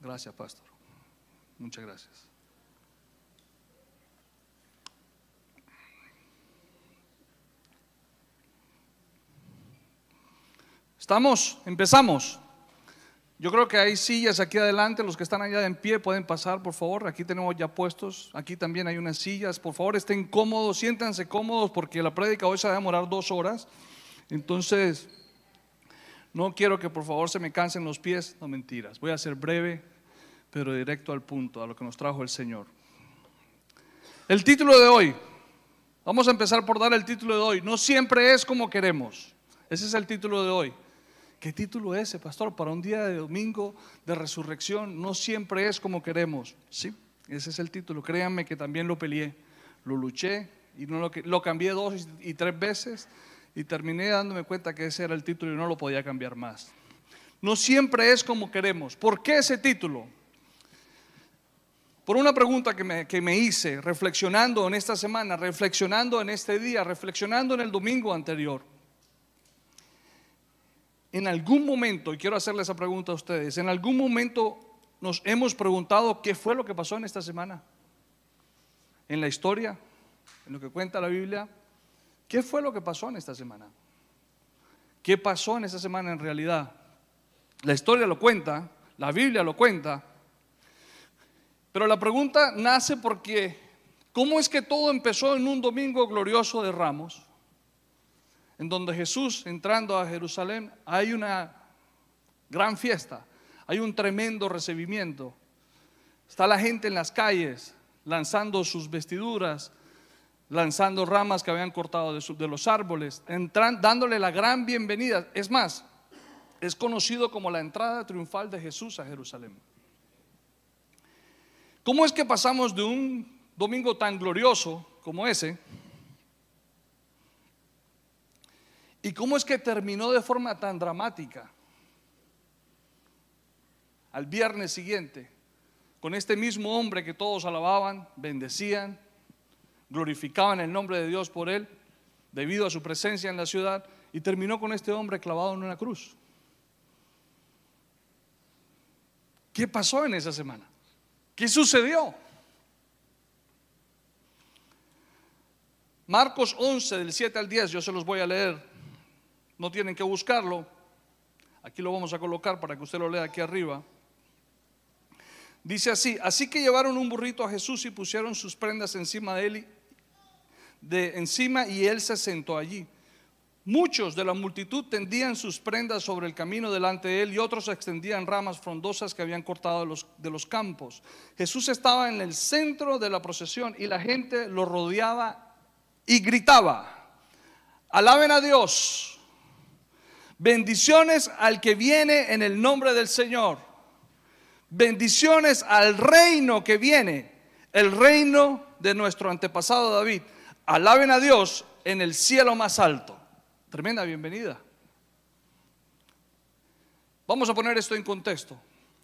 Gracias, pastor. Muchas gracias. ¿Estamos? Empezamos. Yo creo que hay sillas aquí adelante, los que están allá en pie pueden pasar, por favor. Aquí tenemos ya puestos, aquí también hay unas sillas. Por favor, estén cómodos, siéntanse cómodos porque la prédica hoy se va a demorar dos horas. Entonces, no quiero que por favor se me cansen los pies, no mentiras. Voy a ser breve, pero directo al punto, a lo que nos trajo el Señor. El título de hoy, vamos a empezar por dar el título de hoy. No siempre es como queremos. Ese es el título de hoy. ¿Qué título es ese, pastor? Para un día de domingo de resurrección no siempre es como queremos. Sí, ese es el título. Créanme que también lo peleé, lo luché y no lo, lo cambié dos y tres veces y terminé dándome cuenta que ese era el título y no lo podía cambiar más. No siempre es como queremos. ¿Por qué ese título? Por una pregunta que me, que me hice reflexionando en esta semana, reflexionando en este día, reflexionando en el domingo anterior en algún momento, y quiero hacerle esa pregunta a ustedes, en algún momento nos hemos preguntado qué fue lo que pasó en esta semana, en la historia, en lo que cuenta la Biblia, qué fue lo que pasó en esta semana, qué pasó en esta semana en realidad. La historia lo cuenta, la Biblia lo cuenta, pero la pregunta nace porque, ¿cómo es que todo empezó en un domingo glorioso de Ramos? en donde Jesús entrando a Jerusalén hay una gran fiesta, hay un tremendo recibimiento. Está la gente en las calles lanzando sus vestiduras, lanzando ramas que habían cortado de, los árboles, dándole la gran bienvenida. Es más, es conocido como la entrada triunfal de Jesús a Jerusalén. ¿Cómo es que pasamos de un domingo tan glorioso como ese ¿Y cómo es que terminó de forma tan dramática? Al viernes siguiente, con este mismo hombre que todos alababan, bendecían, glorificaban el nombre de Dios por él, debido a su presencia en la ciudad, y terminó con este hombre clavado en una cruz. ¿Qué pasó en esa semana? ¿Qué sucedió? Marcos 11, del 7 al 10, yo se los voy a leer no tienen que buscarlo. Aquí lo vamos a colocar para que usted lo lea aquí arriba. Dice así, así que llevaron un burrito a Jesús y pusieron sus prendas encima de él, de encima y él se sentó allí. Muchos de la multitud tendían sus prendas sobre el camino delante de él y otros extendían ramas frondosas que habían cortado de los, de los campos. Jesús estaba en el centro de la procesión y la gente lo rodeaba y gritaba, alaben a Dios, Bendiciones al que viene en el nombre del Señor. Bendiciones al reino que viene, el reino de nuestro antepasado David. Alaben a Dios en el cielo más alto. Tremenda bienvenida. Vamos a poner esto en contexto.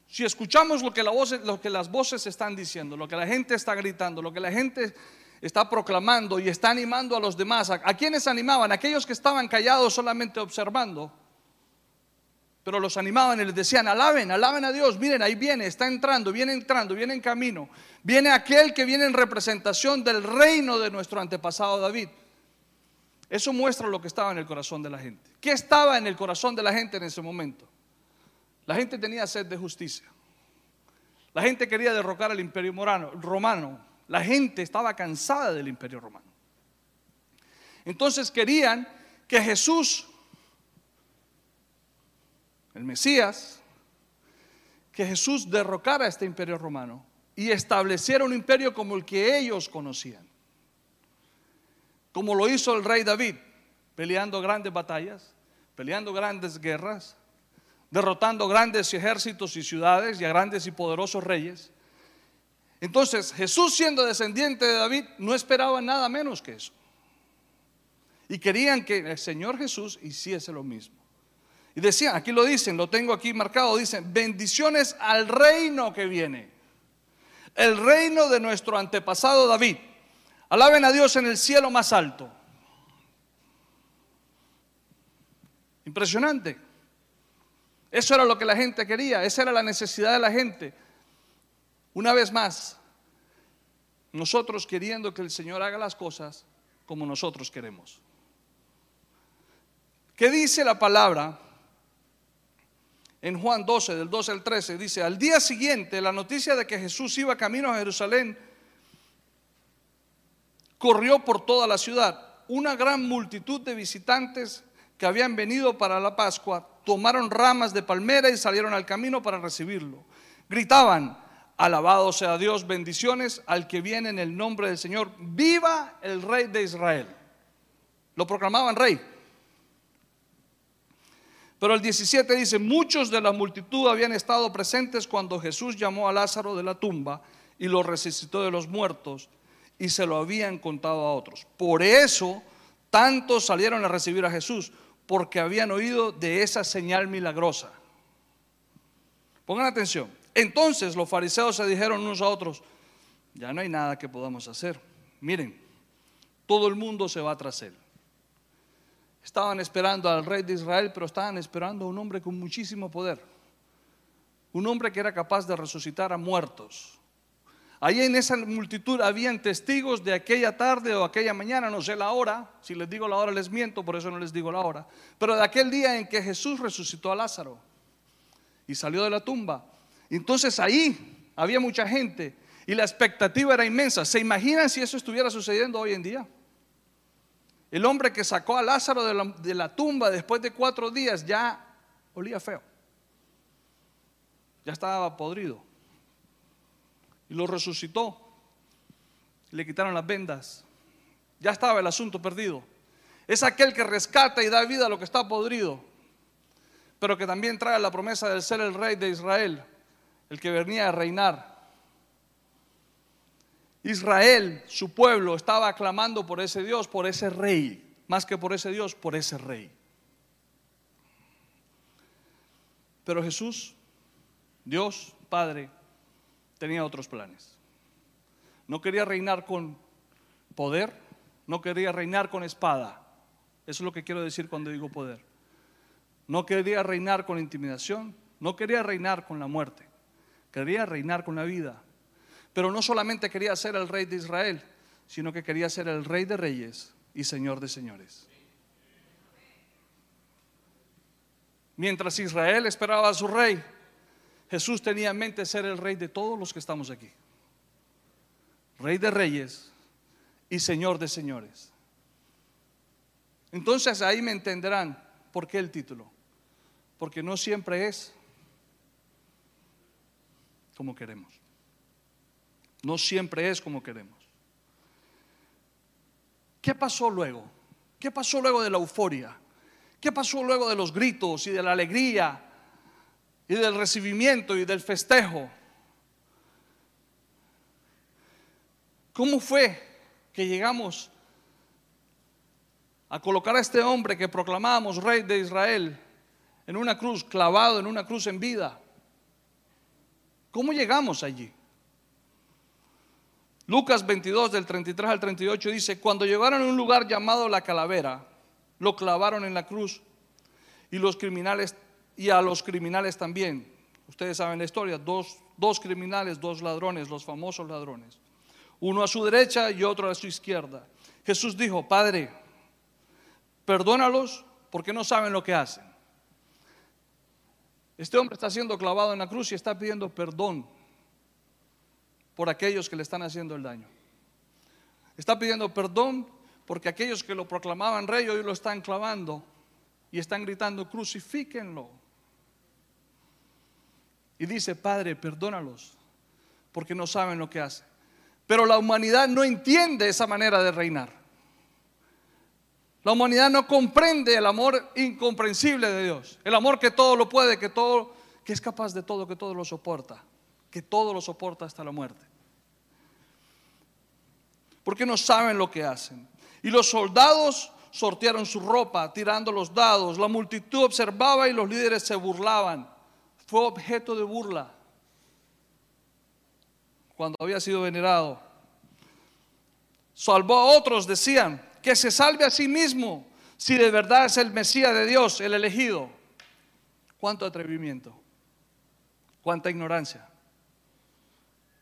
Si escuchamos lo que, las voces están diciendo, lo que la gente está gritando, lo que la gente está proclamando y está animando a los demás, ¿a, a quiénes animaban? Aquellos que estaban callados solamente observando pero los animaban y les decían, alaben, alaben a Dios, miren, ahí viene, está entrando, viene entrando, viene en camino, viene aquel que viene en representación del reino de nuestro antepasado David. Eso muestra lo que estaba en el corazón de la gente. ¿Qué estaba en el corazón de la gente en ese momento? La gente tenía sed de justicia. La gente quería derrocar al imperio romano. La gente estaba cansada del imperio romano. Entonces querían que Jesús el Mesías, que Jesús derrocara este imperio romano y estableciera un imperio como el que ellos conocían. Como lo hizo el rey David, peleando grandes batallas, peleando grandes guerras, derrotando grandes ejércitos y ciudades y a grandes y poderosos reyes. Entonces Jesús siendo descendiente de David no esperaba nada menos que eso. Y querían que el Señor Jesús hiciese lo mismo. Y decían, aquí lo dicen, lo tengo aquí marcado, dicen, bendiciones al reino que viene. El reino de nuestro antepasado David. Alaben a Dios en el cielo más alto. Impresionante. Eso era lo que la gente quería, esa era la necesidad de la gente. Una vez más, nosotros queriendo que el Señor haga las cosas como nosotros queremos. ¿Qué dice la palabra? En Juan 12, del 12 al 13, dice, al día siguiente la noticia de que Jesús iba camino a Jerusalén corrió por toda la ciudad. Una gran multitud de visitantes que habían venido para la Pascua tomaron ramas de palmera y salieron al camino para recibirlo. Gritaban, alabado sea Dios, bendiciones al que viene en el nombre del Señor, viva el rey de Israel. Lo proclamaban rey. Pero el 17 dice, muchos de la multitud habían estado presentes cuando Jesús llamó a Lázaro de la tumba y lo resucitó de los muertos y se lo habían contado a otros. Por eso tantos salieron a recibir a Jesús, porque habían oído de esa señal milagrosa. Pongan atención. Entonces los fariseos se dijeron unos a otros, ya no hay nada que podamos hacer. Miren, todo el mundo se va tras él. Estaban esperando al rey de Israel, pero estaban esperando a un hombre con muchísimo poder. Un hombre que era capaz de resucitar a muertos. Allí en esa multitud habían testigos de aquella tarde o aquella mañana, no sé la hora, si les digo la hora les miento, por eso no les digo la hora, pero de aquel día en que Jesús resucitó a Lázaro y salió de la tumba. Entonces ahí había mucha gente y la expectativa era inmensa. ¿Se imaginan si eso estuviera sucediendo hoy en día? El hombre que sacó a Lázaro de la, tumba después de cuatro días ya olía feo. Ya estaba podrido. Y lo resucitó. Le quitaron las vendas. Ya estaba el asunto perdido. Es aquel que rescata y da vida a lo que está podrido. Pero que también trae la promesa de ser el rey de Israel. El que venía a reinar. Israel, su pueblo, estaba clamando por ese Dios, por ese rey, más que por ese Dios, por ese rey. Pero Jesús, Dios Padre, tenía otros planes. No quería reinar con poder, no quería reinar con espada. Eso es lo que quiero decir cuando digo poder. No quería reinar con intimidación, no quería reinar con la muerte, quería reinar con la vida, pero no solamente quería ser el rey de Israel, sino que quería ser el rey de reyes y señor de señores. Mientras Israel esperaba a su rey, Jesús tenía en mente ser el rey de todos los que estamos aquí. Rey de reyes y señor de señores. Entonces ahí me entenderán por qué el título. Porque no siempre es como queremos. No siempre es como queremos. ¿Qué pasó luego? ¿Qué pasó luego de la euforia? ¿Qué pasó luego de los gritos y de la alegría y del recibimiento y del festejo? ¿Cómo fue que llegamos a colocar a este hombre que proclamábamos rey de Israel en una cruz, clavado en una cruz en vida? ¿Cómo llegamos allí? Lucas 22 del 33 al 38 dice, cuando llegaron a un lugar llamado la calavera, lo clavaron en la cruz y los criminales y a los criminales también. Ustedes saben la historia, dos, dos criminales, dos ladrones, los famosos ladrones. Uno a su derecha y otro a su izquierda. Jesús dijo, Padre, perdónalos porque no saben lo que hacen. Este hombre está siendo clavado en la cruz y está pidiendo perdón por aquellos que le están haciendo el daño. Está pidiendo perdón porque aquellos que lo proclamaban rey hoy lo están clavando y están gritando, crucifíquenlo. Y dice, Padre, perdónalos porque no saben lo que hacen. Pero la humanidad no entiende esa manera de reinar. La humanidad no comprende el amor incomprensible de Dios, el amor que todo lo puede, que todo que es capaz de todo, que todo lo soporta que todo lo soporta hasta la muerte. Porque no saben lo que hacen. Y los soldados sortearon su ropa, tirando los dados. La multitud observaba y los líderes se burlaban. Fue objeto de burla cuando había sido venerado. Salvó a otros, decían, que se salve a sí mismo si de verdad es el Mesías de Dios, el elegido. Cuánto atrevimiento, cuánta ignorancia.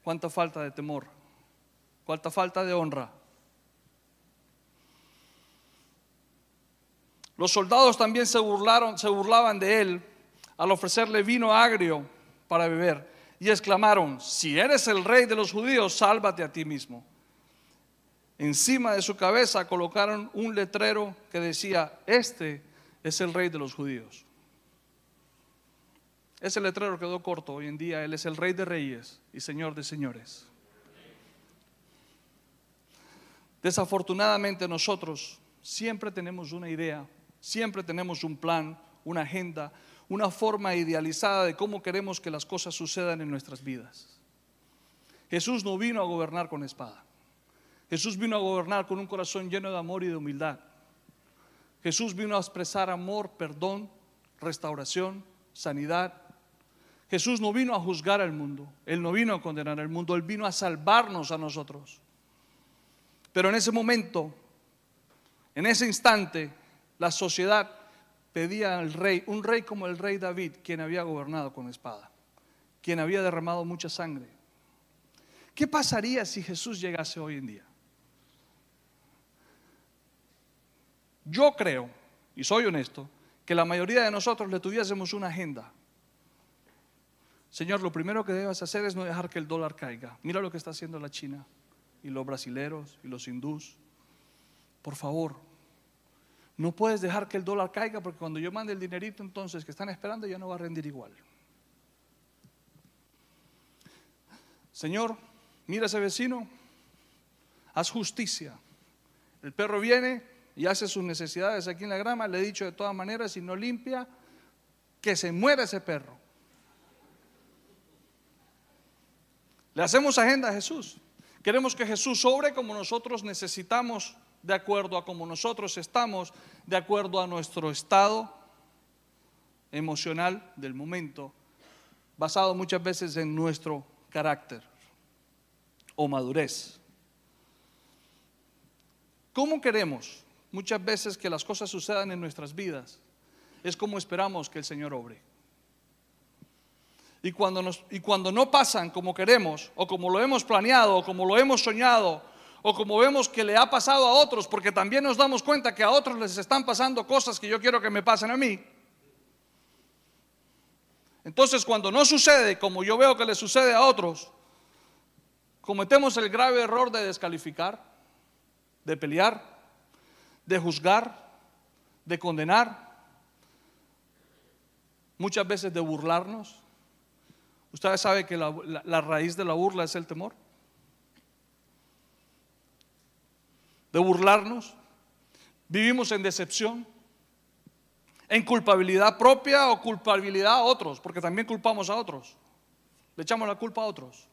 Cuánta falta de temor, cuánta falta de honra. Los soldados también se burlaron, se burlaban de él al ofrecerle vino agrio para beber y exclamaron, si eres el rey de los judíos, sálvate a ti mismo. Encima de su cabeza colocaron un letrero que decía, este es el rey de los judíos. Ese letrero quedó corto. Hoy en día Él es el Rey de Reyes y Señor de Señores. Desafortunadamente nosotros siempre tenemos una idea, siempre tenemos un plan, una agenda, una forma idealizada de cómo queremos que las cosas sucedan en nuestras vidas. Jesús no vino a gobernar con espada. Jesús vino a gobernar con un corazón lleno de amor y de humildad. Jesús vino a expresar amor, perdón, restauración, sanidad, Jesús no vino a juzgar al mundo, Él no vino a condenar al mundo, Él vino a salvarnos a nosotros. Pero en ese momento, en ese instante, la sociedad pedía al rey, un rey como el rey David, quien había gobernado con espada, quien había derramado mucha sangre. ¿Qué pasaría si Jesús llegase hoy en día? Yo creo, y soy honesto, que la mayoría de nosotros le tuviésemos una agenda Señor, lo primero que debes hacer es no dejar que el dólar caiga. Mira lo que está haciendo la China y los brasileros y los hindús. Por favor, no puedes dejar que el dólar caiga porque cuando yo mande el dinerito entonces que están esperando ya no va a rendir igual. Señor, mira a ese vecino, haz justicia. El perro viene y hace sus necesidades aquí en la grama. Le he dicho de todas maneras, si no limpia, que se muera ese perro. Le hacemos agenda a Jesús. Queremos que Jesús sobre como nosotros necesitamos, de acuerdo a como nosotros estamos, de acuerdo a nuestro estado emocional del momento, basado muchas veces en nuestro carácter o madurez. ¿Cómo queremos muchas veces que las cosas sucedan en nuestras vidas? Es como esperamos que el Señor obre. Y cuando, no pasan como queremos, o como lo hemos planeado, o como lo hemos soñado, o como vemos que le ha pasado a otros, porque también nos damos cuenta que a otros les están pasando cosas que yo quiero que me pasen a mí. Entonces cuando no sucede como yo veo que le sucede a otros, cometemos el grave error de descalificar, de pelear, de juzgar, de condenar, muchas veces de burlarnos. ¿Ustedes saben que la, raíz de la burla es el temor? De burlarnos. Vivimos en decepción, en culpabilidad propia o culpabilidad a otros, porque también culpamos a otros. Le echamos la culpa a otros.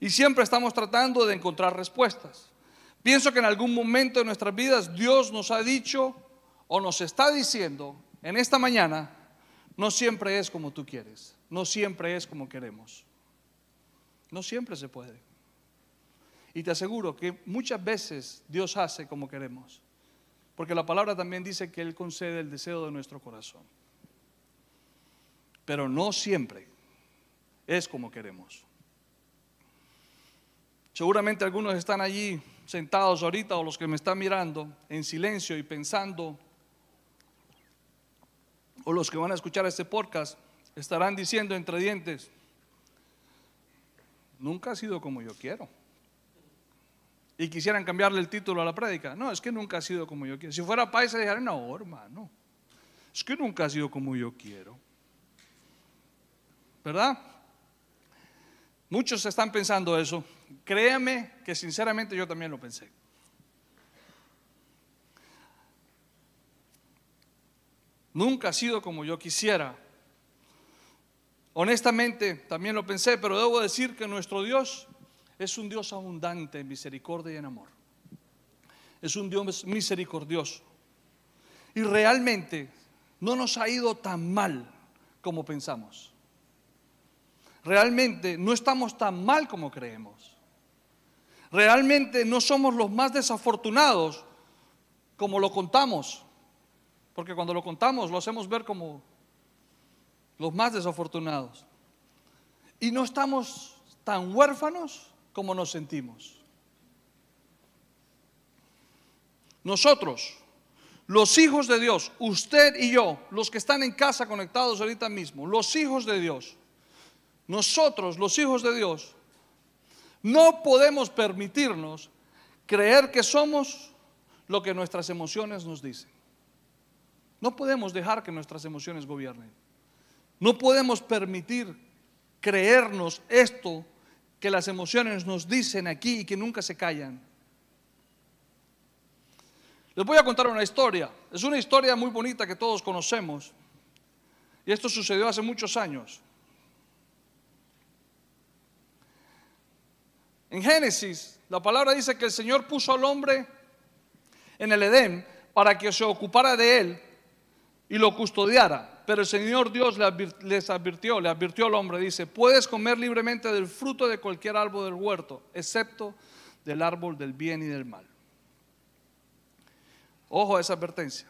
Y siempre estamos tratando de encontrar respuestas. Pienso que en algún momento de nuestras vidas Dios nos ha dicho o nos está diciendo en esta mañana, no siempre es como tú quieres no siempre es como queremos. No siempre se puede. Y te aseguro que muchas veces Dios hace como queremos. Porque la palabra también dice que Él concede el deseo de nuestro corazón. Pero no siempre es como queremos. Seguramente algunos están allí sentados ahorita o los que me están mirando en silencio y pensando, o los que van a escuchar este podcast, estarán diciendo entre dientes, nunca ha sido como yo quiero. Y quisieran cambiarle el título a la prédica. No, es que nunca ha sido como yo quiero. Si fuera paisa, dijeran, no, hermano, es que nunca ha sido como yo quiero. ¿Verdad? Muchos están pensando eso. Créame que sinceramente yo también lo pensé. Nunca ha sido como yo quisiera. Honestamente, también lo pensé, pero debo decir que nuestro Dios es un Dios abundante en misericordia y en amor. Es un Dios misericordioso. Y realmente no nos ha ido tan mal como pensamos. Realmente no estamos tan mal como creemos. Realmente no somos los más desafortunados como lo contamos. Porque cuando lo contamos lo hacemos ver como los más desafortunados. Y no estamos tan huérfanos como nos sentimos. Nosotros, los hijos de Dios, usted y yo, los que están en casa conectados ahorita mismo, los hijos de Dios, nosotros, los hijos de Dios, no podemos permitirnos creer que somos lo que nuestras emociones nos dicen. No podemos dejar que nuestras emociones gobiernen. No podemos permitir creernos esto que las emociones nos dicen aquí y que nunca se callan. Les voy a contar una historia. Es una historia muy bonita que todos conocemos. Y esto sucedió hace muchos años. En Génesis, la palabra dice que el Señor puso al hombre en el Edén para que se ocupara de él y lo custodiara. Pero el Señor Dios les advirtió, le advirtió al hombre, dice, puedes comer libremente del fruto de cualquier árbol del huerto, excepto del árbol del bien y del mal. Ojo a esa advertencia.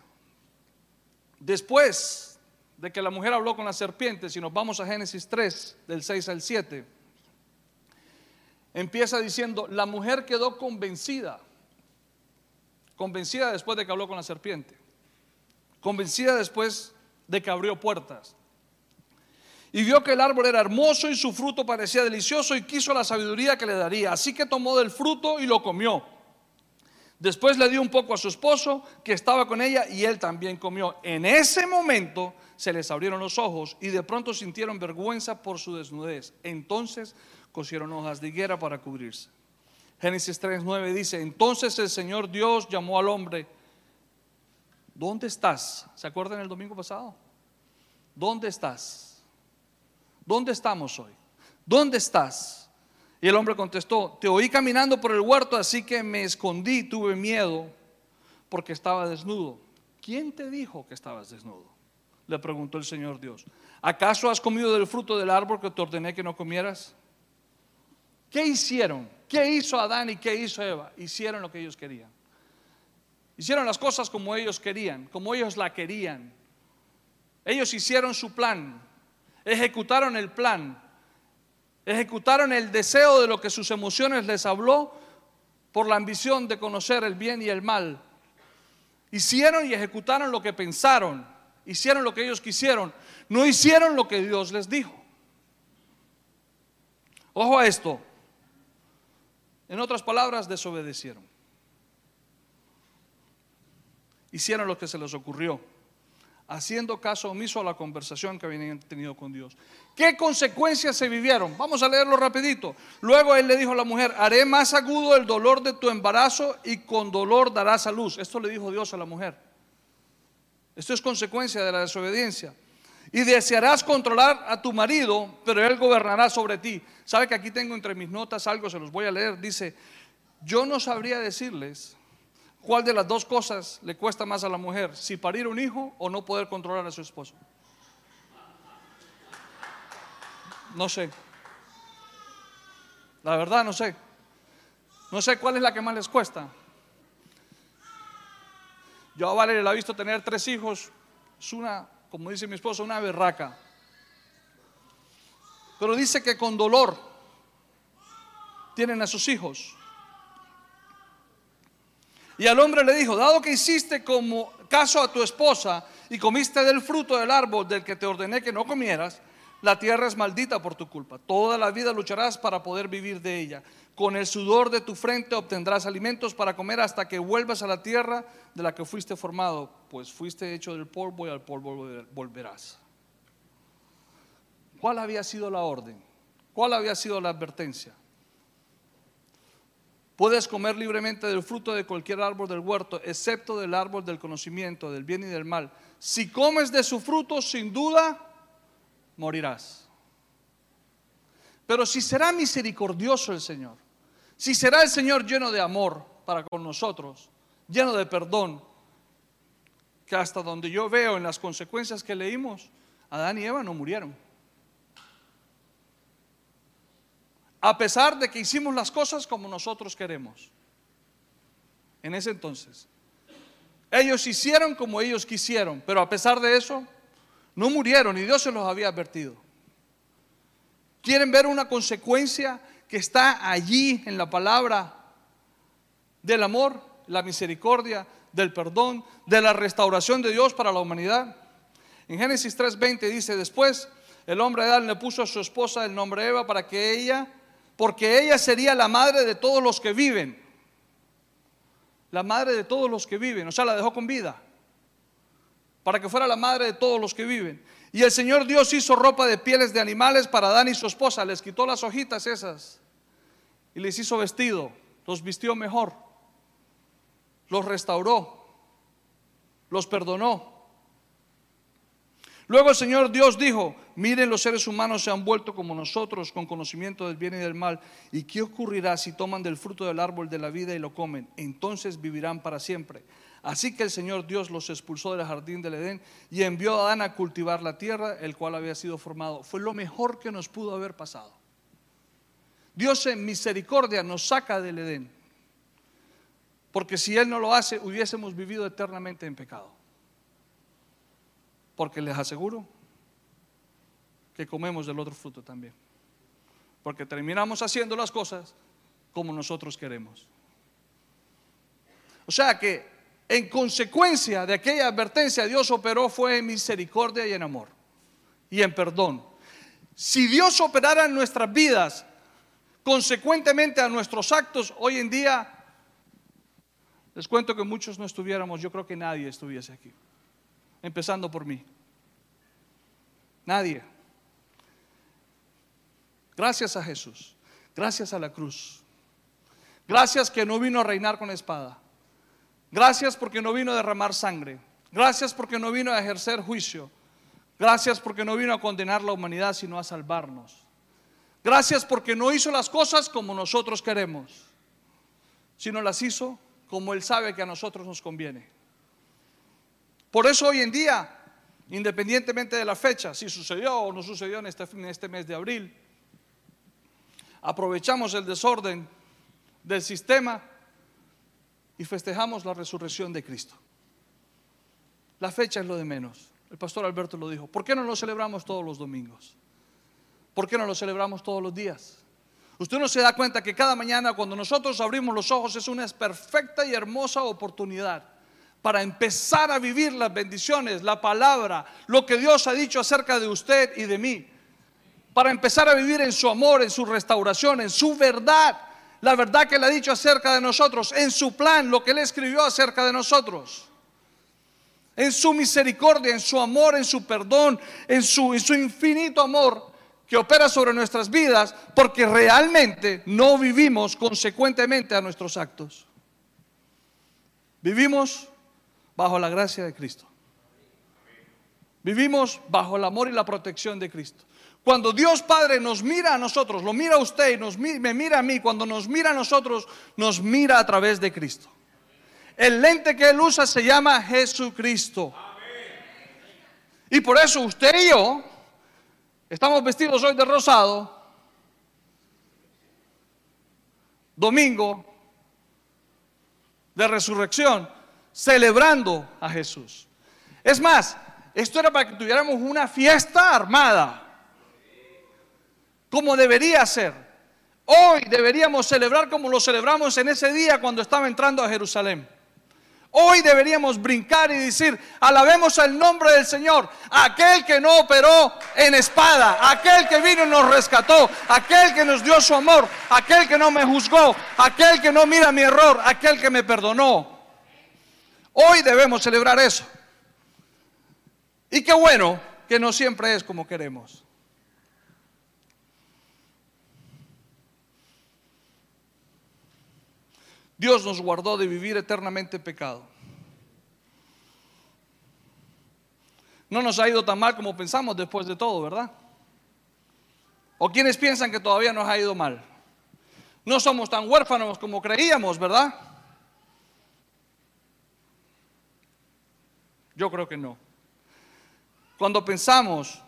Después de que la mujer habló con la serpiente, si nos vamos a Génesis 3, del 6 al 7, empieza diciendo, la mujer quedó convencida, convencida después de que habló con la serpiente, convencida después de que abrió puertas. Y vio que el árbol era hermoso y su fruto parecía delicioso y quiso la sabiduría que le daría. Así que tomó del fruto y lo comió. Después le dio un poco a su esposo que estaba con ella y él también comió. En ese momento se les abrieron los ojos y de pronto sintieron vergüenza por su desnudez. Entonces cosieron hojas de higuera para cubrirse. Génesis 3:9 dice, entonces el Señor Dios llamó al hombre, ¿dónde estás? ¿Se acuerdan el domingo pasado? ¿Dónde estás? ¿Dónde estamos hoy? ¿Dónde estás? Y el hombre contestó, te oí caminando por el huerto, así que me escondí, tuve miedo porque estaba desnudo. ¿Quién te dijo que estabas desnudo? Le preguntó el Señor Dios. ¿Acaso has comido del fruto del árbol que te ordené que no comieras? ¿Qué hicieron? ¿Qué hizo Adán y qué hizo Eva? Hicieron lo que ellos querían. Hicieron las cosas como ellos querían, como ellos la querían. Ellos hicieron su plan, ejecutaron el plan, Ejecutaron el deseo de lo que sus emociones les habló por la ambición de conocer el bien y el mal. Hicieron y ejecutaron lo que pensaron, hicieron lo que ellos quisieron, no hicieron lo que Dios les dijo. Ojo a esto. En otras palabras, desobedecieron. Hicieron lo que se les ocurrió haciendo caso omiso a la conversación que habían tenido con Dios. ¿Qué consecuencias se vivieron? Vamos a leerlo rapidito. Luego él le dijo a la mujer, haré más agudo el dolor de tu embarazo y con dolor darás a luz. Esto le dijo Dios a la mujer. Esto es consecuencia de la desobediencia. Y desearás controlar a tu marido, pero él gobernará sobre ti. ¿Sabe que aquí tengo entre mis notas algo? Se los voy a leer. Dice, yo no sabría decirles ¿Cuál de las dos cosas le cuesta más a la mujer? ¿Si parir un hijo o no poder controlar a su esposo? No sé. La verdad no sé. No sé cuál es la que más les cuesta. Yo a Valeria la he visto tener tres hijos. Es una, como dice mi esposo, una berraca. Pero dice que con dolor tienen a sus hijos. Y al hombre le dijo, dado que hiciste como caso a tu esposa y comiste del fruto del árbol del que te ordené que no comieras, la tierra es maldita por tu culpa. Toda la vida lucharás para poder vivir de ella. Con el sudor de tu frente obtendrás alimentos para comer hasta que vuelvas a la tierra de la que fuiste formado, pues fuiste hecho del polvo y al polvo volverás. ¿Cuál había sido la orden? ¿Cuál había sido la advertencia? Puedes comer libremente del fruto de cualquier árbol del huerto, excepto del árbol del conocimiento, del bien y del mal. Si comes de su fruto, sin duda, morirás. Pero si será misericordioso el Señor, si será el Señor lleno de amor para con nosotros, lleno de perdón, que hasta donde yo veo en las consecuencias que leímos, Adán y Eva no murieron. A pesar de que hicimos las cosas como nosotros queremos. En ese entonces. Ellos hicieron como ellos quisieron, pero a pesar de eso, no murieron y Dios se los había advertido. ¿Quieren ver una consecuencia que está allí en la palabra del amor, la misericordia, del perdón, de la restauración de Dios para la humanidad? En Génesis 3:20 dice, después el hombre Adán le puso a su esposa el nombre Eva para que ella, porque ella sería la madre de todos los que viven. La madre de todos los que viven, o sea, la dejó con vida, para que fuera la madre de todos los que viven. Y el Señor Dios hizo ropa de pieles de animales para Adán y su esposa, les quitó las hojitas esas y les hizo vestido, los vistió mejor, los restauró, los perdonó. Luego el Señor Dios dijo, miren los seres humanos se han vuelto como nosotros con conocimiento del bien y del mal. ¿Y qué ocurrirá si toman del fruto del árbol de la vida y lo comen? Entonces vivirán para siempre. Así que el Señor Dios los expulsó del jardín del Edén y envió a Adán a cultivar la tierra, el cual había sido formado. Fue lo mejor que nos pudo haber pasado. Dios en misericordia nos saca del Edén. Porque si Él no lo hace, hubiésemos vivido eternamente en pecado. Porque les aseguro que comemos del otro fruto también. Porque terminamos haciendo las cosas como nosotros queremos. O sea que en consecuencia de aquella advertencia Dios operó fue en misericordia y en amor y en perdón. Si Dios operara en nuestras vidas consecuentemente a nuestros actos, hoy en día les cuento que muchos no estuviéramos, yo creo que nadie estuviese aquí empezando por mí. Nadie. Gracias a Jesús, gracias a la cruz. Gracias que no vino a reinar con espada. Gracias porque no vino a derramar sangre. Gracias porque no vino a ejercer juicio. Gracias porque no vino a condenar la humanidad, sino a salvarnos. Gracias porque no hizo las cosas como nosotros queremos, sino las hizo como Él sabe que a nosotros nos conviene. Por eso hoy en día, independientemente de la fecha, si sucedió o no sucedió en este, en este mes de abril, aprovechamos el desorden del sistema y festejamos la resurrección de Cristo. La fecha es lo de menos. El pastor Alberto lo dijo. ¿Por qué no lo celebramos todos los domingos? ¿Por qué no lo celebramos todos los días? Usted no se da cuenta que cada mañana cuando nosotros abrimos los ojos es una perfecta y hermosa oportunidad para empezar a vivir las bendiciones, la palabra, lo que Dios ha dicho acerca de usted y de mí. Para empezar a vivir en su amor, en su restauración, en su verdad. La verdad que Él ha dicho acerca de nosotros, en su plan, lo que Él escribió acerca de nosotros. En su misericordia, en su amor, en su perdón, en su, en su infinito amor que opera sobre nuestras vidas, porque realmente no vivimos consecuentemente a nuestros actos. Vivimos bajo la gracia de Cristo. Vivimos bajo el amor y la protección de Cristo. Cuando Dios Padre nos mira a nosotros, lo mira a usted y nos, me mira a mí, cuando nos mira a nosotros, nos mira a través de Cristo. El lente que Él usa se llama Jesucristo. Y por eso usted y yo estamos vestidos hoy de rosado, domingo de resurrección, celebrando a Jesús. Es más, esto era para que tuviéramos una fiesta armada, como debería ser. Hoy deberíamos celebrar como lo celebramos en ese día cuando estaba entrando a Jerusalén. Hoy deberíamos brincar y decir, alabemos el nombre del Señor, aquel que no operó en espada, aquel que vino y nos rescató, aquel que nos dio su amor, aquel que no me juzgó, aquel que no mira mi error, aquel que me perdonó. Hoy debemos celebrar eso. Y qué bueno que no siempre es como queremos. Dios nos guardó de vivir eternamente en pecado. No nos ha ido tan mal como pensamos después de todo, ¿verdad? O quienes piensan que todavía nos ha ido mal. No somos tan huérfanos como creíamos, ¿verdad? Yo creo que no. Cuando pensamos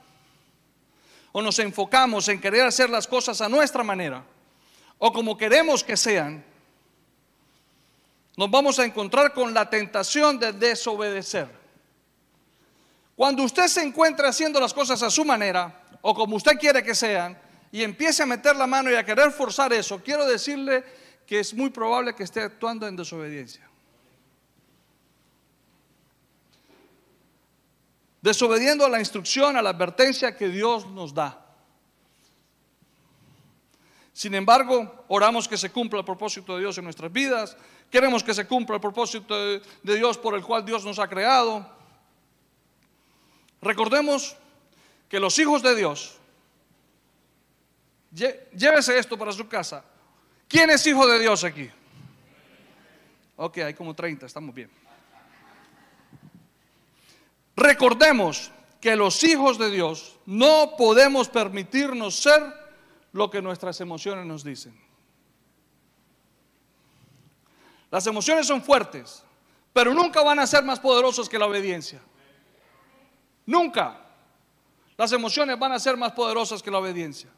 o nos enfocamos en querer hacer las cosas a nuestra manera o como queremos que sean, nos vamos a encontrar con la tentación de desobedecer. Cuando usted se encuentre haciendo las cosas a su manera o como usted quiere que sean, y empiece a meter la mano y a querer forzar eso, quiero decirle que es muy probable que esté actuando en desobediencia. Desobediendo a la instrucción, a la advertencia que Dios nos da. Sin embargo, oramos que se cumpla el propósito de Dios en nuestras vidas. Queremos que se cumpla el propósito de, Dios por el cual Dios nos ha creado. Recordemos que los hijos de Dios, llévese esto para su casa. ¿Quién es hijo de Dios aquí? Ok, hay como 30, estamos bien. Recordemos que los hijos de Dios no podemos permitirnos ser lo que nuestras emociones nos dicen. Las emociones son fuertes, pero nunca van a ser más poderosos que la obediencia. Nunca. Las emociones van a ser más poderosas que la obediencia.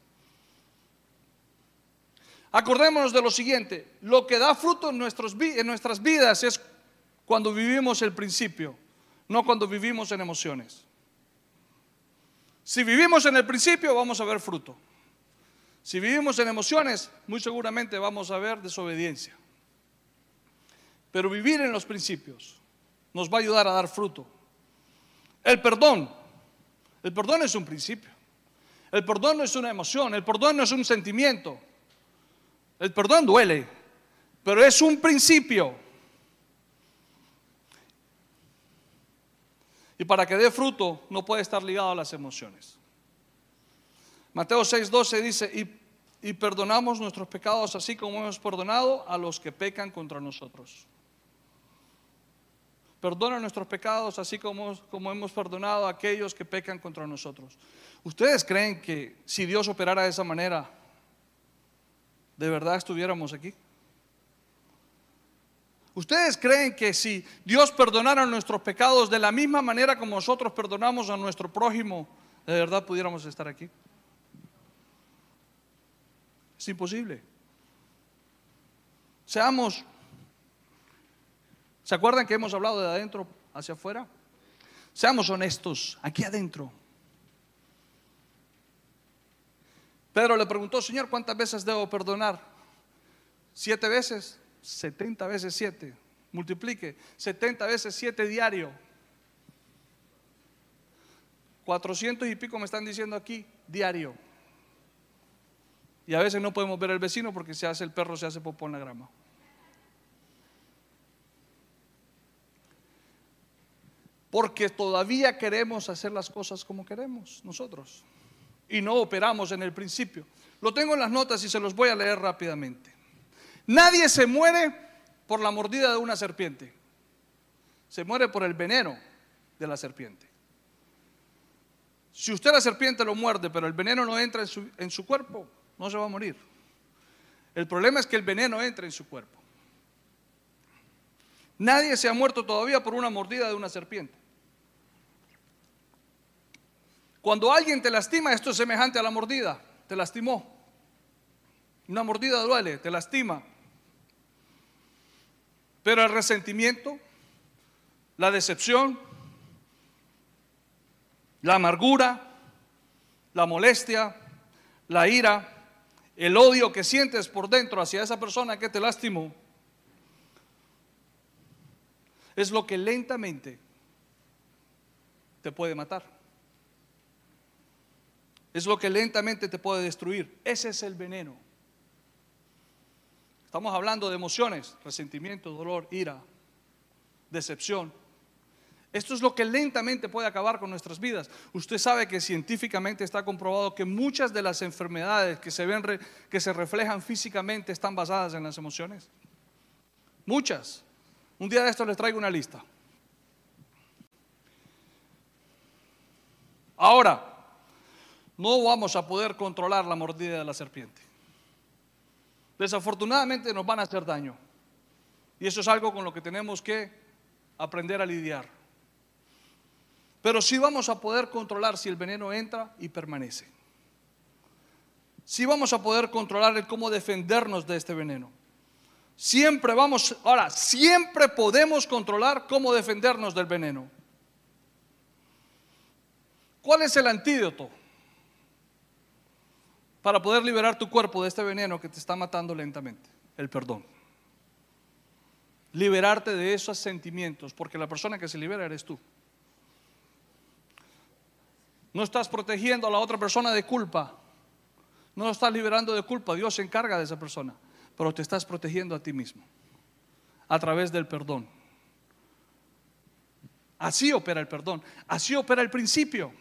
Acordémonos de lo siguiente, lo que da fruto en, en nuestras vidas es cuando vivimos el principio, no cuando vivimos en emociones. Si vivimos en el principio vamos a ver fruto. Si vivimos en emociones, muy seguramente vamos a ver desobediencia. Pero vivir en los principios nos va a ayudar a dar fruto. El perdón, el perdón es un principio. El perdón no es una emoción, el perdón no es un sentimiento. El perdón duele, pero es un principio. Y para que dé fruto no puede estar ligado a las emociones. Mateo 6:12 dice, y, y, perdonamos nuestros pecados así como hemos perdonado a los que pecan contra nosotros. Perdona nuestros pecados así como, como hemos perdonado a aquellos que pecan contra nosotros. ¿Ustedes creen que si Dios operara de esa manera, de verdad estuviéramos aquí? ¿Ustedes creen que si Dios perdonara nuestros pecados de la misma manera como nosotros perdonamos a nuestro prójimo, de verdad pudiéramos estar aquí? Es imposible. Seamos, ¿se acuerdan que hemos hablado de adentro hacia afuera? Seamos honestos, aquí adentro. Pedro le preguntó, Señor, ¿cuántas veces debo perdonar? ¿Siete veces? Setenta veces siete. Multiplique. Setenta veces siete diario. Cuatrocientos y pico me están diciendo aquí, diario. Y a veces no podemos ver al vecino porque se hace el perro, se hace popó en la grama. Porque todavía queremos hacer las cosas como queremos nosotros. Y no operamos en el principio. Lo tengo en las notas y se los voy a leer rápidamente. Nadie se muere por la mordida de una serpiente. Se muere por el veneno de la serpiente. Si usted la serpiente lo muerde, pero el veneno no entra en su, en su cuerpo, no se va a morir. El problema es que el veneno entra en su cuerpo. Nadie se ha muerto todavía por una mordida de una serpiente. Cuando alguien te lastima, esto es semejante a la mordida. Te lastimó. Una mordida duele, te lastima. Pero el resentimiento, la decepción, la amargura, la molestia, la ira, el odio que sientes por dentro hacia esa persona que te lastimó, es lo que lentamente te puede matar. Es lo que lentamente te puede destruir. Ese es el veneno. Estamos hablando de emociones, resentimiento, dolor, ira, decepción, esto es lo que lentamente puede acabar con nuestras vidas. Usted sabe que científicamente está comprobado que muchas de las enfermedades que se ven que se reflejan físicamente están basadas en las emociones. Muchas. Un día de esto les traigo una lista. Ahora, no vamos a poder controlar la mordida de la serpiente. Desafortunadamente nos van a hacer daño. Y eso es algo con lo que tenemos que aprender a lidiar. Pero sí vamos a poder controlar si el veneno entra y permanece. Sí vamos a poder controlar el cómo defendernos de este veneno. Siempre vamos, ahora, siempre podemos controlar cómo defendernos del veneno. ¿Cuál es el antídoto para poder liberar tu cuerpo de este veneno que te está matando lentamente, el perdón. Liberarte de esos sentimientos, porque la persona que se libera eres tú. No estás protegiendo a la otra persona de culpa. No lo estás liberando de culpa. Dios se encarga de esa persona. Pero te estás protegiendo a ti mismo. A través del perdón. Así opera el perdón. Así opera el principio.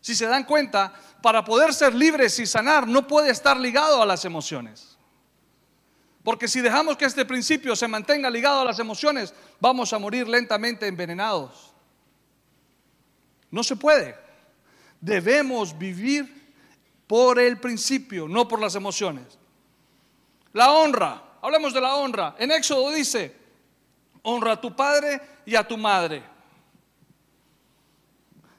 Si se dan cuenta, para poder ser libres y sanar no puede estar ligado a las emociones. Porque si dejamos que este principio se mantenga ligado a las emociones, vamos a morir lentamente envenenados. No se puede. Debemos vivir por el principio, no por las emociones. La honra, hablemos de la honra. En Éxodo dice, honra a tu padre y a tu madre.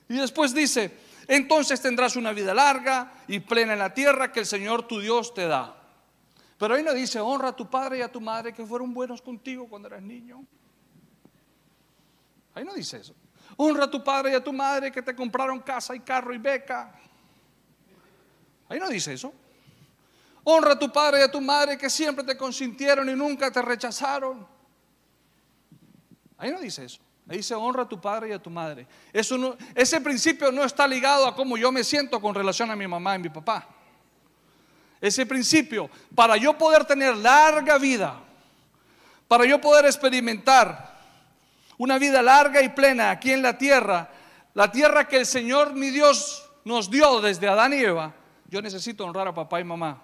Y después dice, entonces tendrás una vida larga y plena en la tierra que el Señor tu Dios te da. Pero ahí no dice, honra a tu padre y a tu madre que fueron buenos contigo cuando eras niño. Ahí no dice eso. Honra a tu padre y a tu madre que te compraron casa y carro y beca. Ahí no dice eso. Honra a tu padre y a tu madre que siempre te consintieron y nunca te rechazaron. Ahí no dice eso. Ahí dice honra a tu padre y a tu madre. Ese principio no está ligado a cómo yo me siento con relación a mi mamá y mi papá. Ese principio, para yo poder tener larga vida, para yo poder experimentar una vida larga y plena aquí en la tierra, la tierra que el Señor mi Dios nos dio desde Adán y Eva, yo necesito honrar a papá y mamá,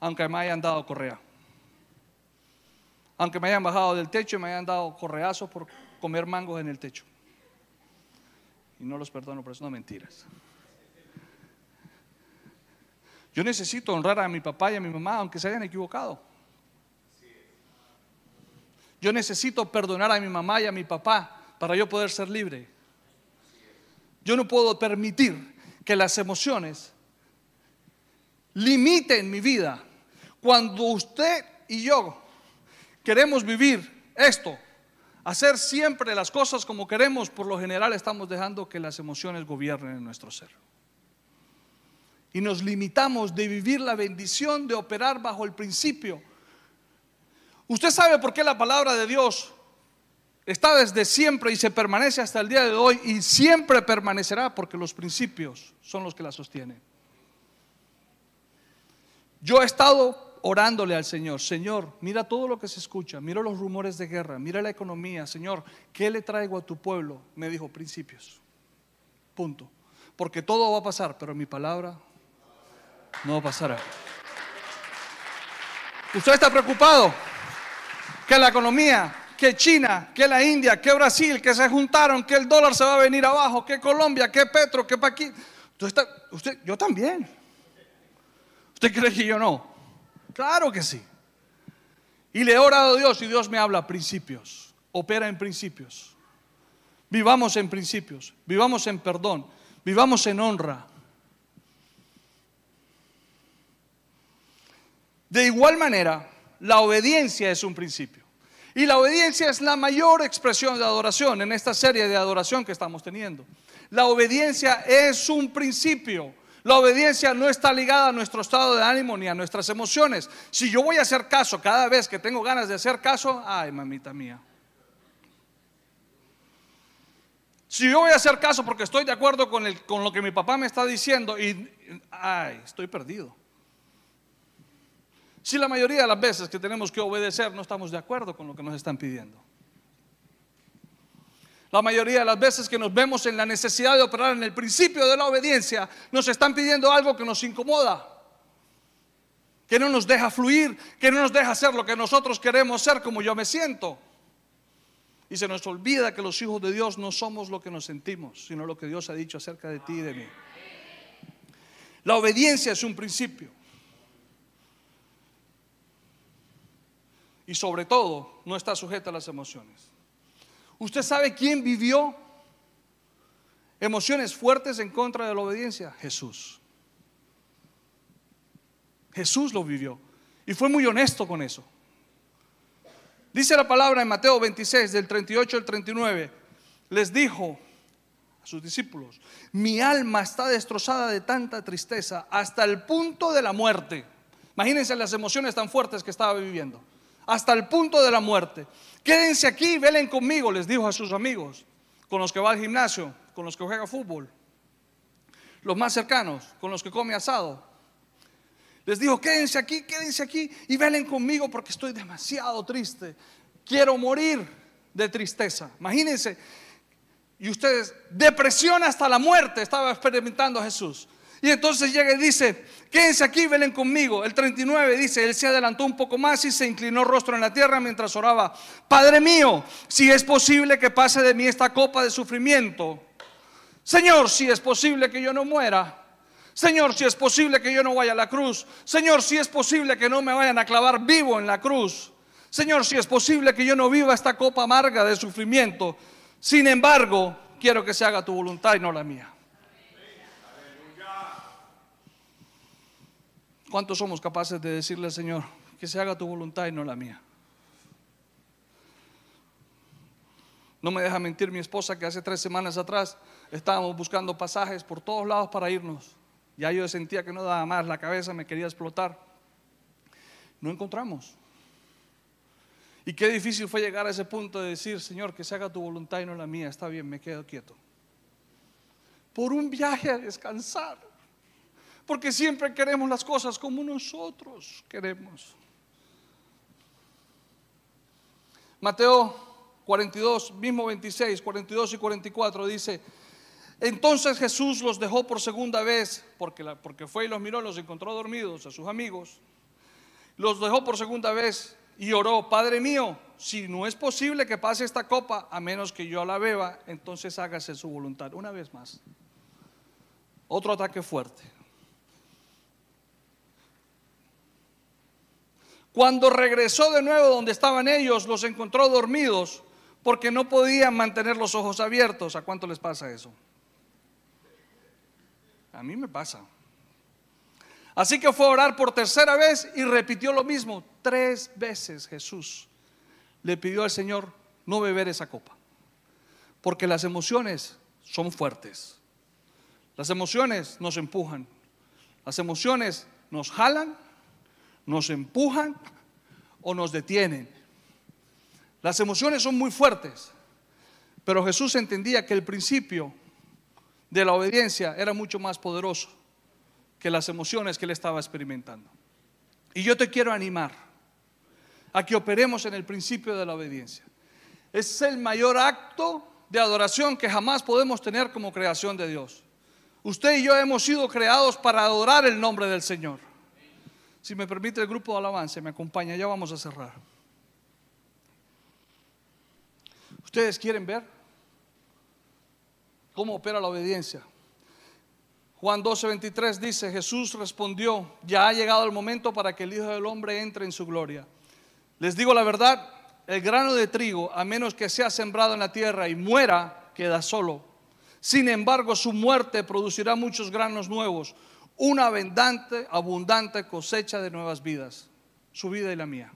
aunque me hayan dado correa. Aunque me hayan bajado del techo y me hayan dado correazos por comer mangos en el techo. Y no los perdono, pero eso no mentiras. Yo necesito honrar a mi papá y a mi mamá, aunque se hayan equivocado. Yo necesito perdonar a mi mamá y a mi papá para yo poder ser libre. Yo no puedo permitir que las emociones limiten mi vida. Cuando usted y yo queremos vivir esto, hacer siempre las cosas como queremos, por lo general estamos dejando que las emociones gobiernen en nuestro ser. Y nos limitamos de vivir la bendición de operar bajo el principio. Usted sabe por qué la palabra de Dios está desde siempre y se permanece hasta el día de hoy y siempre permanecerá porque los principios son los que la sostienen. Yo he estado orándole al Señor, Señor, mira todo lo que se escucha, mira los rumores de guerra, mira la economía, Señor, ¿qué le traigo a tu pueblo? Me dijo, principios. Punto. Porque todo va a pasar, pero mi palabra no pasará. ¿Usted está preocupado? Que la economía, que China, que la India, que Brasil, que se juntaron, que el dólar se va a venir abajo, que Colombia, que Petro, que Paquín. Usted, usted, yo también. ¿Usted cree que yo no? Claro que sí. Y le he orado a Dios y Dios me habla principios. Opera en principios. Vivamos en principios. Vivamos en perdón. Vivamos en honra. De igual manera, la obediencia es un principio. Y la obediencia es la mayor expresión de adoración en esta serie de adoración que estamos teniendo. La obediencia es un principio. La obediencia no está ligada a nuestro estado de ánimo ni a nuestras emociones. Si yo voy a hacer caso cada vez que tengo ganas de hacer caso, ay, mamita mía. Si yo voy a hacer caso porque estoy de acuerdo con, con lo que mi papá me está diciendo y, ay, estoy perdido. Si la mayoría de las veces que tenemos que obedecer no estamos de acuerdo con lo que nos están pidiendo. La mayoría de las veces que nos vemos en la necesidad de operar en el principio de la obediencia, nos están pidiendo algo que nos incomoda, que no nos deja fluir, que no nos deja hacer lo que nosotros queremos ser como yo me siento. Y se nos olvida que los hijos de Dios no somos lo que nos sentimos, sino lo que Dios ha dicho acerca de ti y de mí. La obediencia es un principio. Y sobre todo, no está sujeta a las emociones. ¿Usted sabe quién vivió emociones fuertes en contra de la obediencia? Jesús. Jesús lo vivió y fue muy honesto con eso. Dice la palabra en Mateo 26, del 38 al 39, les dijo, a sus discípulos, mi alma está destrozada de tanta tristeza hasta el punto de la muerte. Imagínense las emociones tan fuertes que estaba viviendo, hasta el punto de la muerte. Quédense aquí, velen conmigo, les dijo a sus amigos, con los que va al gimnasio, con los que juega fútbol, los más cercanos, con los que come asado. Les dijo, quédense aquí, quédense aquí y velen conmigo porque estoy demasiado triste. Quiero morir de tristeza. Imagínense, y ustedes, depresión hasta la muerte estaba experimentando Jesús. Y entonces llega y dice, quédense aquí, velen conmigo. El 39 dice, él se adelantó un poco más y se inclinó rostro en la tierra mientras oraba. Padre mío, si es posible que pase de mí esta copa de sufrimiento. Señor, si es posible que yo no muera. Señor, si es posible que yo no vaya a la cruz. Señor, si es posible que no me vayan a clavar vivo en la cruz. Señor, si es posible que yo no viva esta copa amarga de sufrimiento. Sin embargo, quiero que se haga tu voluntad y no la mía. ¿Cuántos somos capaces de decirle al Señor que se haga tu voluntad y no la mía? No me deja mentir mi esposa que hace tres semanas atrás estábamos buscando pasajes por todos lados para irnos. Ya yo sentía que no daba más, la cabeza me quería explotar. No encontramos. Y qué difícil fue llegar a ese punto de decir, Señor, que se haga tu voluntad y no la mía. Está bien, me quedo quieto. Por un viaje a descansar. Porque siempre queremos las cosas como nosotros queremos. Mateo 42, mismo 26, 42 y 44 dice, entonces Jesús los dejó por segunda vez, porque, porque fue y los miró, los encontró dormidos a sus amigos. Los dejó por segunda vez y oró, Padre mío, si no es posible que pase esta copa, a menos que yo la beba, entonces hágase su voluntad. Una vez más. Otro ataque fuerte. Cuando regresó de nuevo donde estaban ellos, los encontró dormidos porque no podían mantener los ojos abiertos. ¿A cuánto les pasa eso? A mí me pasa. Así que fue a orar por tercera vez y repitió lo mismo. Tres veces Jesús le pidió al Señor no beber esa copa. Porque las emociones son fuertes. Las emociones nos empujan. Las emociones nos jalan, nos empujan o nos detienen. Las emociones son muy fuertes. Pero Jesús entendía que el principio de la obediencia era mucho más poderoso que las emociones que él estaba experimentando. Y yo te quiero animar a que operemos en el principio de la obediencia. Es el mayor acto de adoración que jamás podemos tener como creación de Dios. Usted y yo hemos sido creados para adorar el nombre del Señor. Si me permite el grupo de alabanza, me acompaña, ya vamos a cerrar. ¿Ustedes quieren ver cómo opera la obediencia? Juan 12:23 dice, Jesús respondió, ya ha llegado el momento para que el Hijo del Hombre entre en su gloria. Les digo la verdad, el grano de trigo, a menos que sea sembrado en la tierra y muera, queda solo. Sin embargo, su muerte producirá muchos granos nuevos, una abundante, abundante cosecha de nuevas vidas, su vida y la mía.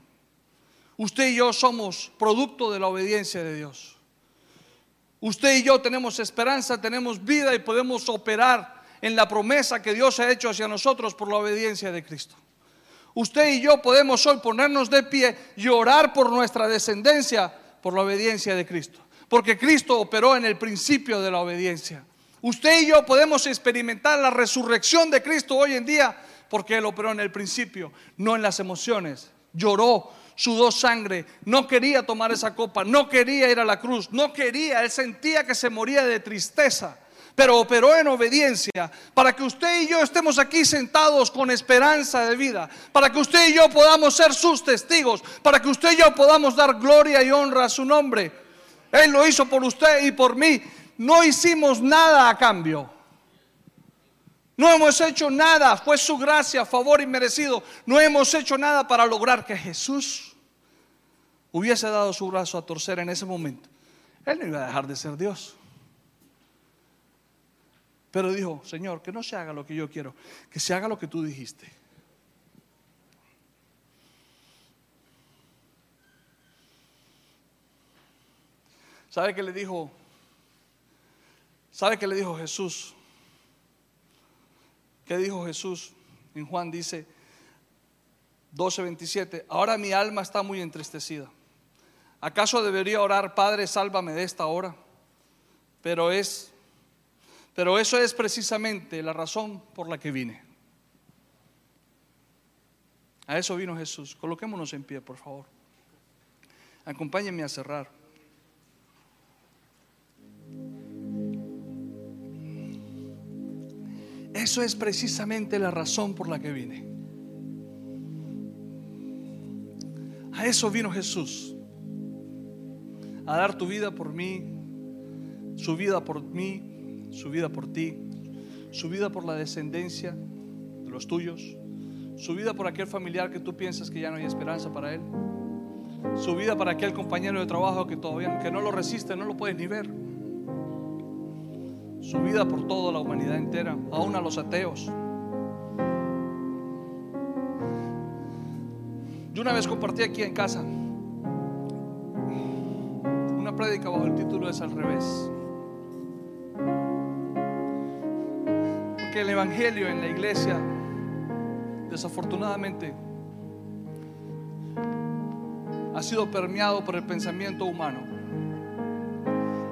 Usted y yo somos producto de la obediencia de Dios. Usted y yo tenemos esperanza, tenemos vida y podemos operar en la promesa que Dios ha hecho hacia nosotros por la obediencia de Cristo. Usted y yo podemos hoy ponernos de pie y orar por nuestra descendencia por la obediencia de Cristo. Porque Cristo operó en el principio de la obediencia. Usted y yo podemos experimentar la resurrección de Cristo hoy en día porque Él operó en el principio, no en las emociones. Lloró, sudó sangre, no quería tomar esa copa, no quería ir a la cruz, no quería, Él sentía que se moría de tristeza pero operó en obediencia para que usted y yo estemos aquí sentados con esperanza de vida, para que usted y yo podamos ser sus testigos, para que usted y yo podamos dar gloria y honra a su nombre. Él lo hizo por usted y por mí. No hicimos nada a cambio. No hemos hecho nada, fue su gracia, favor y merecido. No hemos hecho nada para lograr que Jesús hubiese dado su brazo a torcer en ese momento. Él no iba a dejar de ser Dios. Pero dijo, Señor, que no se haga lo que yo quiero, que se haga lo que tú dijiste. ¿Sabe qué le dijo? ¿Sabe qué le dijo Jesús? ¿Qué dijo Jesús? En Juan dice 12:27, ahora mi alma está muy entristecida. ¿Acaso debería orar, Padre, sálvame de esta hora? Pero es pero eso es precisamente la razón por la que vine. A eso vino Jesús. Coloquémonos en pie, por favor. Acompáñenme a cerrar. Eso es precisamente la razón por la que vine. A eso vino Jesús. A dar tu vida por mí, su vida por mí, su vida por ti, su vida por la descendencia de los tuyos, su vida por aquel familiar que tú piensas que ya no hay esperanza para él, su vida para aquel compañero de trabajo que todavía que no lo resiste, no lo puedes ni ver su vida por toda la humanidad entera, aún a los ateos. Yo una vez compartí aquí en casa una prédica bajo el título es al revés. Porque el Evangelio en la iglesia, desafortunadamente, ha sido permeado por el pensamiento humano.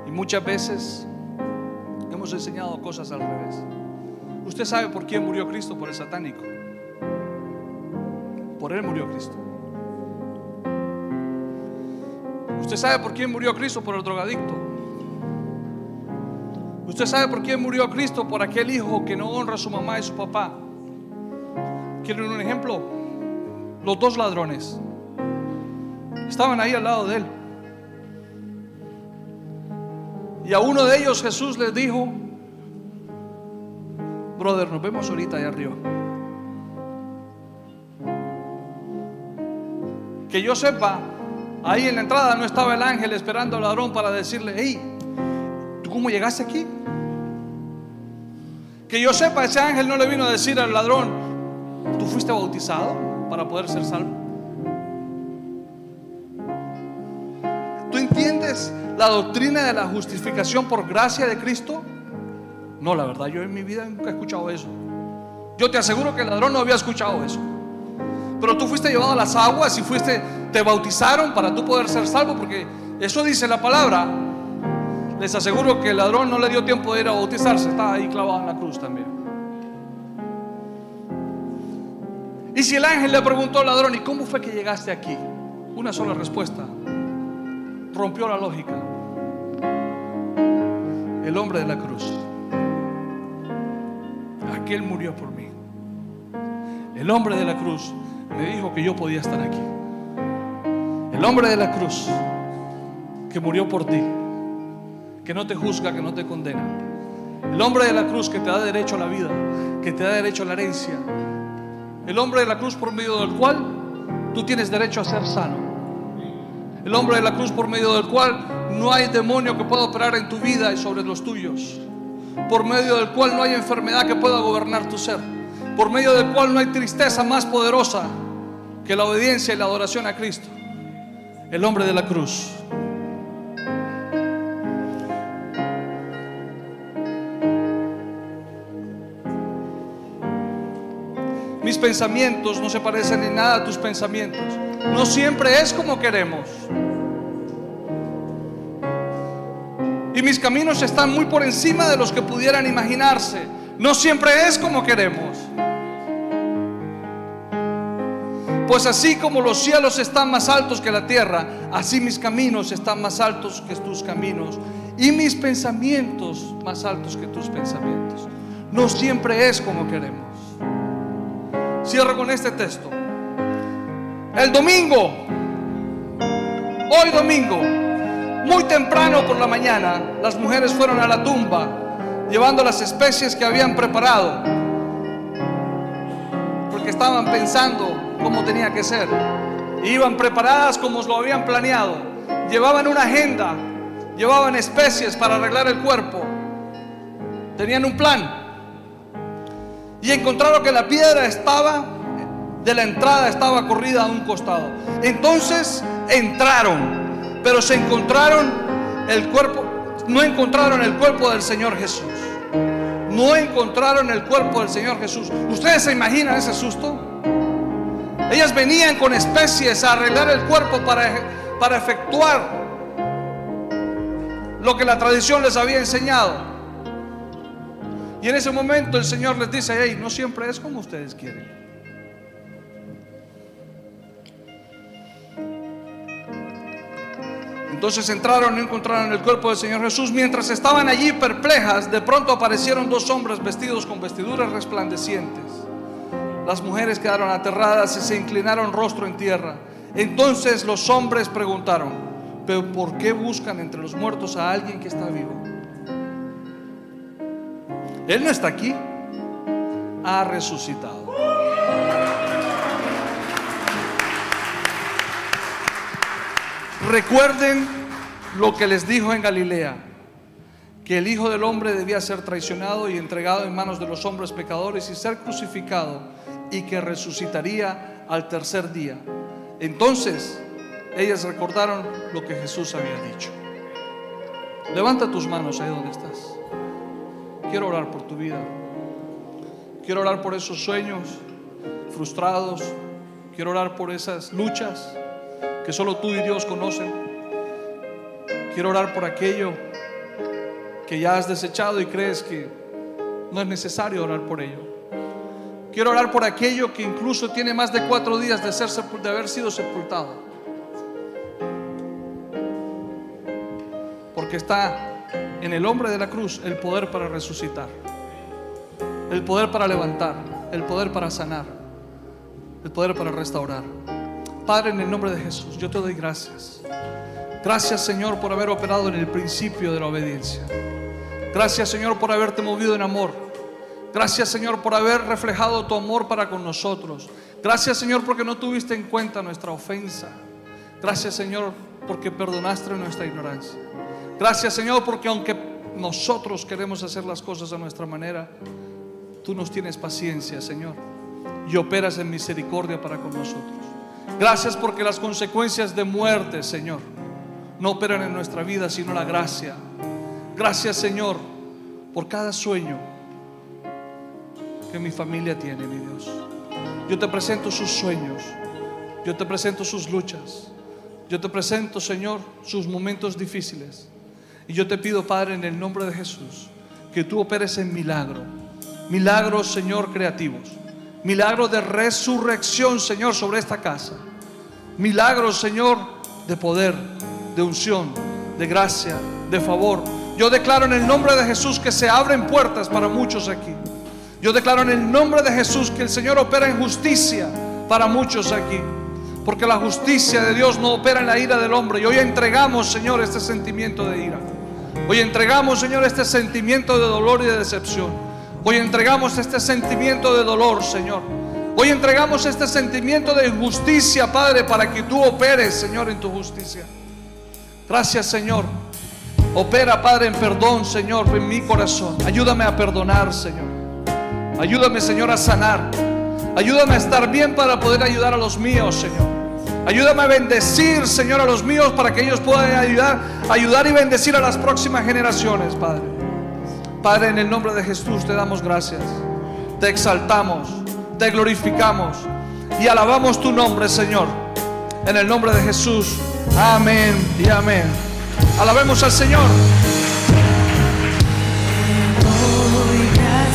Y muchas veces hemos enseñado cosas al revés. Usted sabe por quién murió Cristo, por el satánico. Por él murió Cristo. Usted sabe por quién murió Cristo, por el drogadicto. Usted sabe por quién murió Cristo, por aquel hijo que no honra a su mamá y su papá. Quieren un ejemplo? Los dos ladrones estaban ahí al lado de él. Y a uno de ellos Jesús les dijo, brother, nos vemos ahorita allá arriba. Que yo sepa, ahí en la entrada no estaba el ángel esperando al ladrón para decirle, hey, ¿tú cómo llegaste aquí? Que yo sepa, ese ángel no le vino a decir al ladrón, ¿tú fuiste bautizado para poder ser salvo? La doctrina de la justificación por gracia de Cristo? No, la verdad, yo en mi vida nunca he escuchado eso. Yo te aseguro que el ladrón no había escuchado eso. Pero tú fuiste llevado a las aguas y fuiste, te bautizaron para tú poder ser salvo, porque eso dice la palabra. Les aseguro que el ladrón no le dio tiempo de ir a bautizarse, estaba ahí clavado en la cruz también. Y si el ángel le preguntó al ladrón, ¿y cómo fue que llegaste aquí? Una sola respuesta. Rompió la lógica. El hombre de la cruz. Aquel murió por mí. El hombre de la cruz me dijo que yo podía estar aquí. El hombre de la cruz que murió por ti, que no te juzga, que no te condena. El hombre de la cruz que te da derecho a la vida, que te da derecho a la herencia. El hombre de la cruz por medio del cual tú tienes derecho a ser sano. El hombre de la cruz por medio del cual no hay demonio que pueda operar en tu vida y sobre los tuyos. Por medio del cual no hay enfermedad que pueda gobernar tu ser. Por medio del cual no hay tristeza más poderosa que la obediencia y la adoración a Cristo. El hombre de la cruz. Mis pensamientos no se parecen en nada a tus pensamientos. No siempre es como queremos. Y mis caminos están muy por encima de los que pudieran imaginarse. No siempre es como queremos. Pues así como los cielos están más altos que la tierra, así mis caminos están más altos que tus caminos y mis pensamientos más altos que tus pensamientos. No siempre es como queremos. Cierro con este texto. El domingo, hoy domingo, muy temprano por la mañana, las mujeres fueron a la tumba llevando las especies que habían preparado, porque estaban pensando cómo tenía que ser. Iban preparadas como lo habían planeado. Llevaban una agenda, llevaban especies para arreglar el cuerpo. Tenían un plan. Y encontraron que la piedra estaba de la entrada estaba corrida a un costado. Entonces entraron, pero se encontraron el cuerpo no encontraron el cuerpo del Señor Jesús. No encontraron el cuerpo del Señor Jesús. ¿Ustedes se imaginan ese susto? Ellas venían con especies a arreglar el cuerpo para, para efectuar lo que la tradición les había enseñado. Y en ese momento el Señor les dice, hey, no siempre es como ustedes quieren. Entonces entraron y encontraron el cuerpo del Señor Jesús. Mientras estaban allí perplejas, de pronto aparecieron dos hombres vestidos con vestiduras resplandecientes. Las mujeres quedaron aterradas y se inclinaron rostro en tierra. Entonces los hombres preguntaron, pero ¿por qué buscan entre los muertos a alguien que está vivo? Él no está aquí, ha resucitado. Recuerden lo que les dijo en Galilea, que el Hijo del Hombre debía ser traicionado y entregado en manos de los hombres pecadores y ser crucificado y que resucitaría al tercer día. Entonces, ellas recordaron lo que Jesús había dicho. Levanta tus manos ahí donde estás. Quiero orar por tu vida. Quiero orar por esos sueños frustrados. Quiero orar por esas luchas que solo tú y Dios conocen. Quiero orar por aquello que ya has desechado y crees que no es necesario orar por ello. Quiero orar por aquello que incluso tiene más de cuatro días de, ser, de haber sido sepultado. Porque está en el hombre de la cruz el poder para resucitar, el poder para levantar, el poder para sanar, el poder para restaurar. Padre, en el nombre de Jesús, yo te doy gracias. Gracias, Señor, por haber operado en el principio de la obediencia. Gracias, Señor, por haberte movido en amor. Gracias, Señor, por haber reflejado tu amor para con nosotros. Gracias, Señor, porque no tuviste en cuenta nuestra ofensa. Gracias, Señor, porque perdonaste nuestra ignorancia. Gracias, Señor, porque aunque nosotros queremos hacer las cosas a nuestra manera, tú nos tienes paciencia, Señor, y operas en misericordia para con nosotros. Gracias porque las consecuencias de muerte, Señor, no operan en nuestra vida, sino la gracia. Gracias, Señor, por cada sueño que mi familia tiene, mi Dios. Yo te presento sus sueños. Yo te presento sus luchas. Yo te presento, Señor, sus momentos difíciles. Y yo te pido, Padre, en el nombre de Jesús, que tú operes en milagro. Milagros, Señor, creativos Milagro de resurrección, Señor, sobre esta casa. Milagros, Señor, de poder, de unción, de gracia, de favor. Yo declaro en el nombre de Jesús que se abren puertas para muchos aquí. Yo declaro en el nombre de Jesús que el Señor opera en justicia para muchos aquí. Porque la justicia de Dios no opera en la ira del hombre. Y hoy entregamos, Señor, este sentimiento de ira. Hoy entregamos, Señor, este sentimiento de dolor y de decepción. Hoy entregamos este sentimiento de dolor, Señor. Hoy entregamos este sentimiento de injusticia, Padre, para que tú operes, Señor, en tu justicia. Gracias, Señor. Opera, Padre, en perdón, Señor, en mi corazón. Ayúdame a perdonar, Señor. Ayúdame, Señor, a sanar. Ayúdame a estar bien para poder ayudar a los míos, Señor. Ayúdame a bendecir, Señor, a los míos para que ellos puedan ayudar, ayudar y bendecir a las próximas generaciones, Padre. Padre, en el nombre de Jesús te damos gracias. Te exaltamos, te glorificamos y alabamos tu nombre, Señor. En el nombre de Jesús. Amén y amén. Alabemos al Señor.